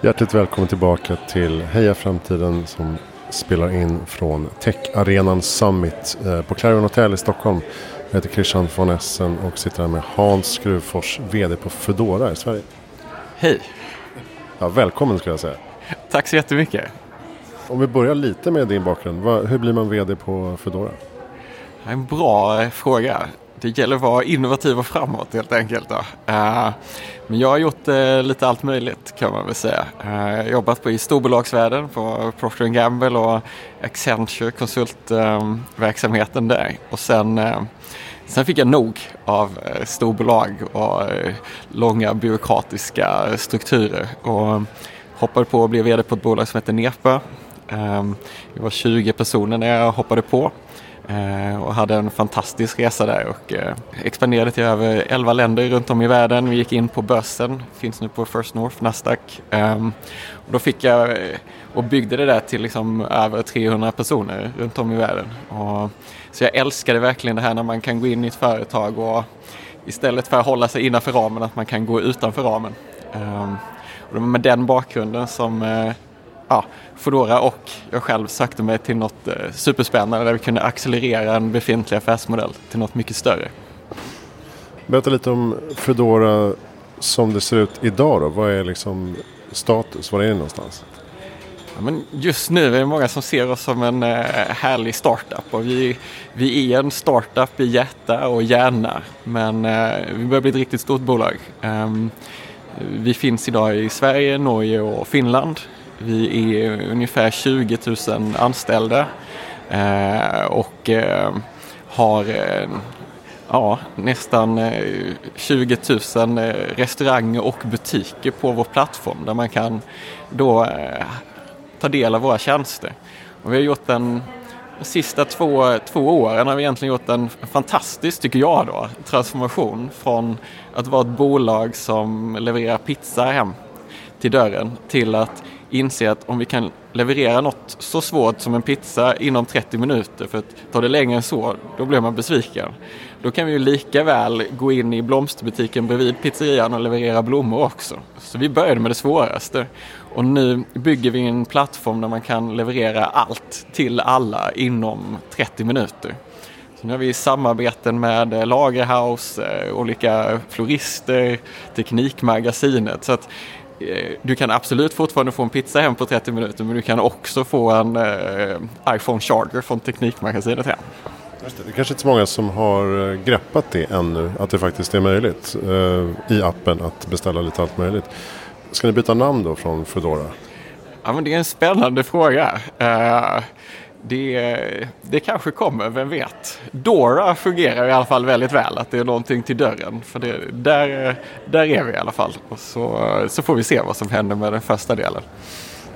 Hjärtligt välkommen tillbaka till Heja Framtiden som spelar in från Tech-arenan Summit eh, på Clarion Hotel i Stockholm. Jag heter Christian von Essen och sitter här med Hans Skruvfors, VD på Foodora i Sverige. Hej! Ja, välkommen skulle jag säga. Tack så jättemycket. Om vi börjar lite med din bakgrund. Hur blir man VD på Foodora? En bra fråga. Det gäller att vara innovativ och framåt helt enkelt. Då. Eh, men jag har gjort eh, lite allt möjligt kan man väl säga. Jag har jobbat på, i storbolagsvärlden på Procter Gamble och Accenture konsultverksamheten där. Och sen, sen fick jag nog av storbolag och långa byråkratiska strukturer. Och hoppade på att bli VD på ett bolag som heter Nepa. Vi var 20 personer när jag hoppade på. Eh, och hade en fantastisk resa där och eh, expanderade till över 11 länder runt om i världen. Vi gick in på börsen, finns nu på First North, Nasdaq. Ehm, och då fick jag eh, och byggde det där till liksom över 300 personer runt om i världen. Och, så jag älskade verkligen det här när man kan gå in i ett företag och istället för att hålla sig innanför ramen att man kan gå utanför ramen. Ehm, och det var med den bakgrunden som ja, Foodora och jag själv sökte mig till något eh, superspännande där vi kunde accelerera en befintlig affärsmodell till något mycket större. Berätta lite om Foodora som det ser ut idag då. Vad är liksom status? Var är det någonstans? Ja, men just nu är det många som ser oss som en eh, härlig startup och vi, vi är en startup i hjärta och hjärna men eh, vi börjar bli ett riktigt stort bolag. Um, vi finns idag i Sverige, Norge och Finland. Vi är ungefär 20 000 anställda eh, och eh, har eh, ja, nästan 20 000 restauranger och butiker på vår plattform där man kan då ta del av våra tjänster. Och vi har gjort en de sista två, två åren har vi egentligen gjort en fantastisk, tycker jag då, transformation från att vara ett bolag som levererar pizza hem till dörren till att inse att om vi kan leverera något så svårt som en pizza inom 30 minuter, för att tar det längre än så, då blir man besviken. Då kan vi ju lika väl gå in i blomsterbutiken bredvid pizzerian och leverera blommor också. Så vi började med det svåraste. Och nu bygger vi en plattform där man kan leverera allt till alla inom 30 minuter. Så nu har vi samarbeten med Lagerhaus, eh, olika florister, Teknikmagasinet. Så att du kan absolut fortfarande få en pizza hem på 30 minuter men du kan också få en eh, iPhone Charger från Teknikmagasinet hem. Det. det är kanske inte så många som har eh, greppat det ännu, att det faktiskt är möjligt eh, i appen att beställa lite allt möjligt. Ska ni byta namn då från Foodora? Ja, men det är en spännande fråga. Det, det kanske kommer, vem vet. Dora fungerar i alla fall väldigt väl, att det är någonting till dörren. För det, där, där är vi i alla fall. Och så, så får vi se vad som händer med den första delen.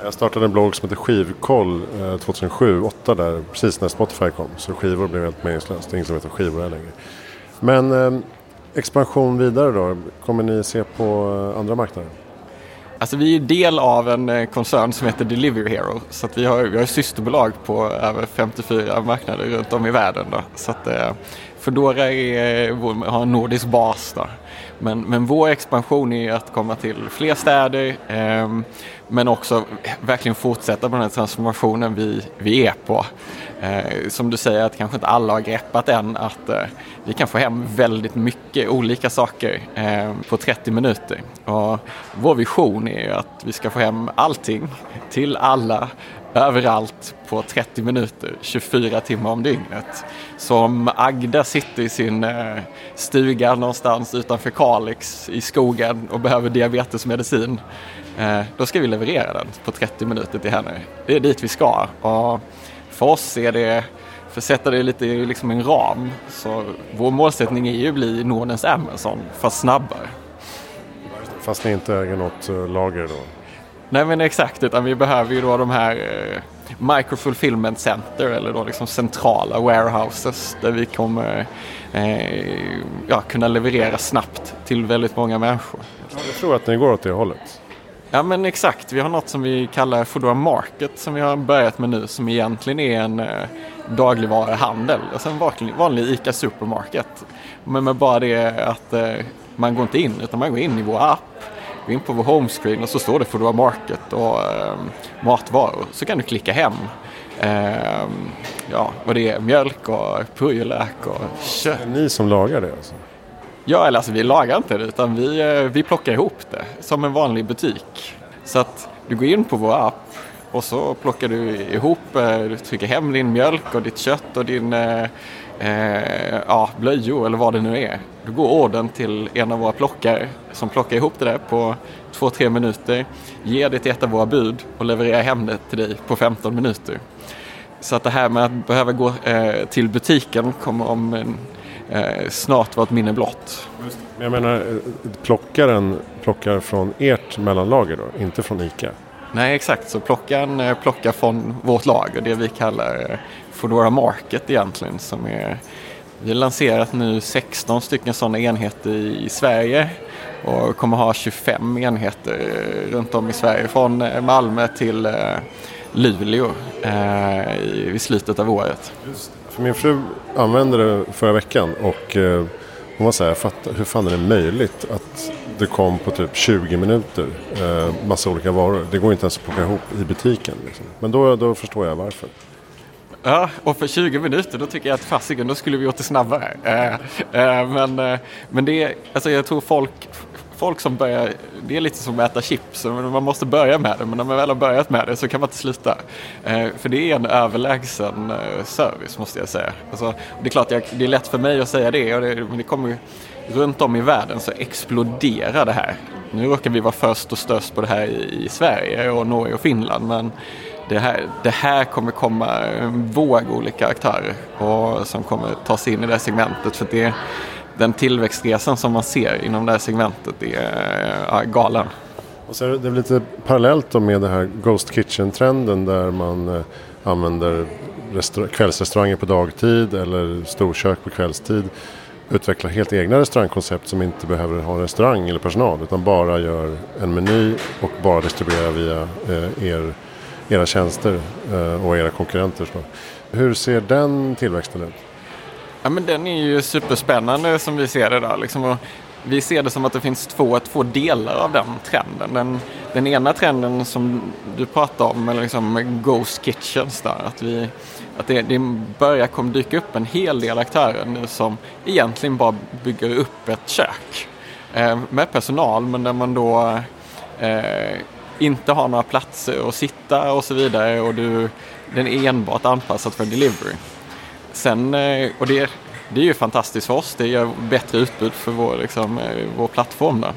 Jag startade en blogg som heter Skivkoll eh, 2007-2008 där precis när Spotify kom. Så skivor blev helt meningslöst. Det är ingen som vet vad skivor är längre. Men eh, expansion vidare då? Kommer ni se på eh, andra marknader? Alltså vi är del av en eh, koncern som heter Delivery Hero. Så att vi, har, vi har systerbolag på över 54 marknader runt om i världen. Då. Så att, eh, Foodora är, eh, har en nordisk bas. Då. Men, men vår expansion är att komma till fler städer eh, men också verkligen fortsätta på den här transformationen vi, vi är på. Eh, som du säger att kanske inte alla har greppat än att eh, vi kan få hem väldigt mycket olika saker eh, på 30 minuter. Och vår vision är att vi ska få hem allting till alla överallt på 30 minuter, 24 timmar om dygnet. Så om Agda sitter i sin eh, stuga någonstans utanför Kalix i skogen och behöver diabetesmedicin, eh, då ska vi leverera den på 30 minuter till henne. Det är dit vi ska. Och för oss är det, för att sätta det lite i liksom en ram, så vår målsättning är ju att bli Nordens Amazon, fast snabbare. Fast ni inte äger något eh, lager då? Nej men exakt, utan vi behöver ju då de här eh, microfulfillment center eller då liksom centrala warehouses där vi kommer eh, ja, kunna leverera snabbt till väldigt många människor. Jag tror att ni går åt det hållet. Ja men exakt, vi har något som vi kallar Foodora Market som vi har börjat med nu som egentligen är en eh, dagligvaruhandel. Alltså en vanlig, vanlig ICA Supermarket. Men med bara det att eh, man går inte in utan man går in i vår app gå in på vår homescreen och så står det Foodora Market och eh, matvaror. Så kan du klicka hem. Eh, ja, vad det är mjölk och purjolök och kött. Det är ni som lagar det alltså? Ja, eller alltså vi lagar inte det utan vi, eh, vi plockar ihop det som en vanlig butik. Så att du går in på vår app och så plockar du ihop, eh, du trycker hem din mjölk och ditt kött och din eh, ja, blöjor eller vad det nu är. Då går orden till en av våra plockare som plockar ihop det där på två, tre minuter, ger det till ett av våra bud och levererar hem det till dig på 15 minuter. Så att det här med att behöva gå eh, till butiken kommer om en, eh, snart vara ett minne blott. Jag menar, eh, plockaren plockar från ert mellanlager då, inte från ICA? Nej, exakt. Så plocka, en, eh, plocka från vårt lager, det vi kallar eh, Foodora Market egentligen. Som är, vi har lanserat nu 16 stycken sådana enheter i Sverige och kommer ha 25 enheter eh, runt om i Sverige från Malmö till Luleå eh, i, i slutet av året. För min fru använde det förra veckan och eh, hon var så här, hur fan är det möjligt att det kom på typ 20 minuter eh, massa olika varor. Det går inte ens att plocka ihop i butiken. Liksom. Men då, då förstår jag varför. Ja, och för 20 minuter då tycker jag att fasiken, då skulle vi gjort det snabbare. Eh, eh, men, eh, men det, alltså jag tror folk, folk som börjar, det är lite som att äta chips, man måste börja med det men när man väl har börjat med det så kan man inte sluta. Eh, för det är en överlägsen eh, service måste jag säga. Alltså, det är klart, jag, det är lätt för mig att säga det, och det men det kommer runt om i världen så exploderar det här. Nu råkar vi vara först och störst på det här i, i Sverige och Norge och Finland men det här, det här kommer komma en våg olika aktörer och, som kommer ta sig in i det här segmentet. För det, den tillväxtresan som man ser inom det här segmentet är ja, galen. Och så är det lite parallellt med den här Ghost Kitchen-trenden där man eh, använder kvällsrestauranger på dagtid eller storkök på kvällstid. Utvecklar helt egna restaurangkoncept som inte behöver ha restaurang eller personal utan bara gör en meny och bara distribuerar via eh, er, era tjänster eh, och era konkurrenter. Hur ser den tillväxten ut? Ja, men den är ju superspännande som vi ser det där. Liksom. vi ser det som att det finns två, två delar av den trenden. Den, den ena trenden som du pratar om, eller liksom Ghost Kitchens, där, att, vi, att det, det börjar kom dyka upp en hel del aktörer nu som egentligen bara bygger upp ett kök eh, med personal, men där man då eh, inte har några platser att sitta och så vidare och du, den är enbart anpassad för delivery. Sen, eh, och det, det är ju fantastiskt för oss, det gör bättre utbud för vår, liksom, eh, vår plattform. Då.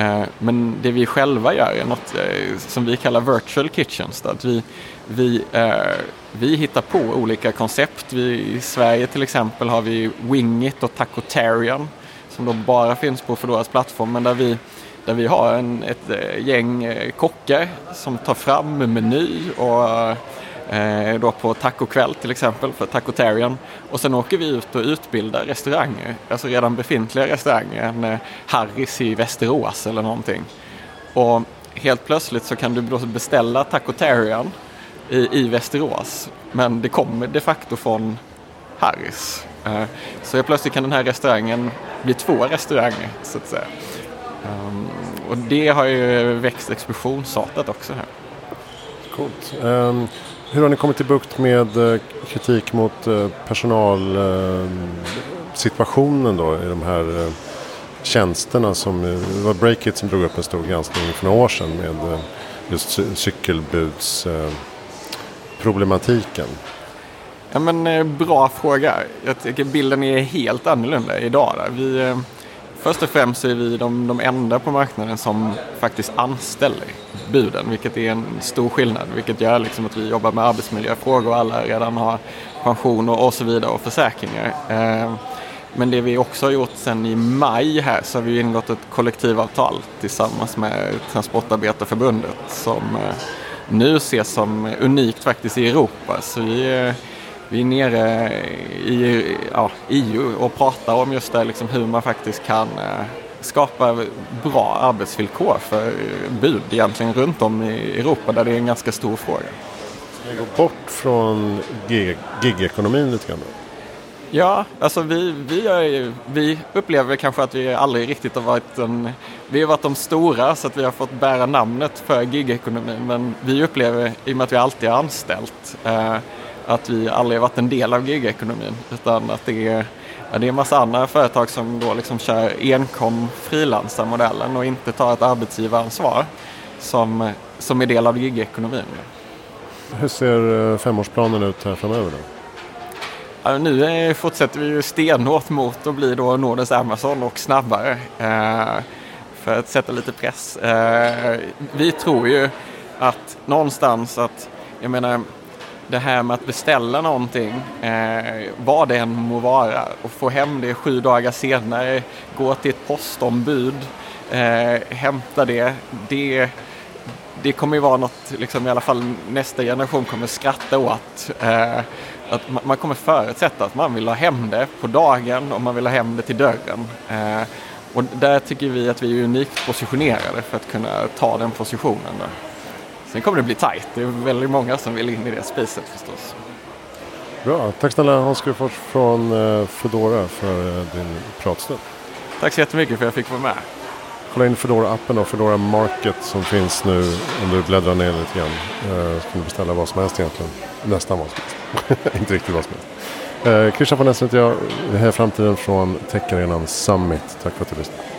Eh, men det vi själva gör är något som vi kallar virtual kitchens. Att vi, vi, vi hittar på olika koncept. Vi, I Sverige till exempel har vi Wingit och Tacotarian som då bara finns på Foodoras plattform men där vi, där vi har en, ett gäng kockar som tar fram meny och eh, då på tacokväll till exempel för Tacotarian. Och sen åker vi ut och utbildar restauranger, alltså redan befintliga restauranger, en eh, Harris i Västerås eller någonting. Och helt plötsligt så kan du beställa Tacotarian i, i Västerås, men det kommer de facto från Harris. Eh, så helt plötsligt kan den här restaurangen bli två restauranger så att säga. Um, och det har ju växt explosionsartat också här. Coolt. Um, hur har ni kommit till bukt med eh, kritik mot eh, personalsituationen eh, då i de här tjänsterna som det var Breakit som drog upp en stor granskning för några år sedan med just cykelbudsproblematiken. Ja, men, bra fråga. Jag tycker bilden är helt annorlunda idag. Vi, Först och främst så är vi de, de enda på marknaden som faktiskt anställer buden, vilket är en stor skillnad. Vilket gör liksom att vi jobbar med arbetsmiljöfrågor och alla redan har pension och, och så vidare och försäkringar. Eh, men det vi också har gjort sen i maj här så har vi ingått ett kollektivavtal tillsammans med Transportarbetarförbundet som eh, nu ses som unikt faktiskt i Europa. Så vi eh, vi är nere i ja, EU och pratar om just det, liksom hur man faktiskt kan eh, skapa bra arbetsvillkor för bud egentligen runt om i Europa där det är en ganska stor fråga. Ska vi gå bort från gig-ekonomin lite grann? Ja, alltså vi, vi, är, vi upplever kanske att vi aldrig riktigt har varit en... Vi har varit de stora så att vi har fått bära namnet för gigekonomin men vi upplever, i och med att vi alltid har anställt, eh, att vi aldrig varit en del av gigekonomin utan att det är, ja, det är en massa andra företag som då liksom kör enkom frilansarmodellen och inte tar ett arbetsgivaransvar som, som är del av gigekonomin. Hur ser eh, femårsplanen ut här framöver då? Ja, nu fortsätter vi ju stenhårt mot att bli då Nordens Amazon och snabbare. Eh, för att sätta lite press. Eh, vi tror ju att någonstans att, jag menar, det här med att beställa någonting, eh, vad det än må vara, och få hem det sju dagar senare, gå till ett postombud, eh, hämta det, det det kommer ju vara något, liksom, i alla fall nästa generation kommer skratta åt. Eh, att man kommer förutsätta att man vill ha hem det på dagen och man vill ha hem det till dörren. Eh, och där tycker vi att vi är unikt positionerade för att kunna ta den positionen. Då. Sen kommer det bli tajt. Det är väldigt många som vill in i det spacet förstås. Bra, tack snälla Hans Grufors från eh, Foodora för eh, din pratstund. Tack så jättemycket för att jag fick vara med. Kolla in Foodora-appen och Foodora Market som finns nu om du bläddrar ner lite grann. Eh, så kan du beställa vad som helst egentligen. Nästan vad som helst. Inte riktigt vad som helst. Eh, Christian von Essen heter jag. Det här är framtiden från Techarenan Summit. Tack för att du lyssnade.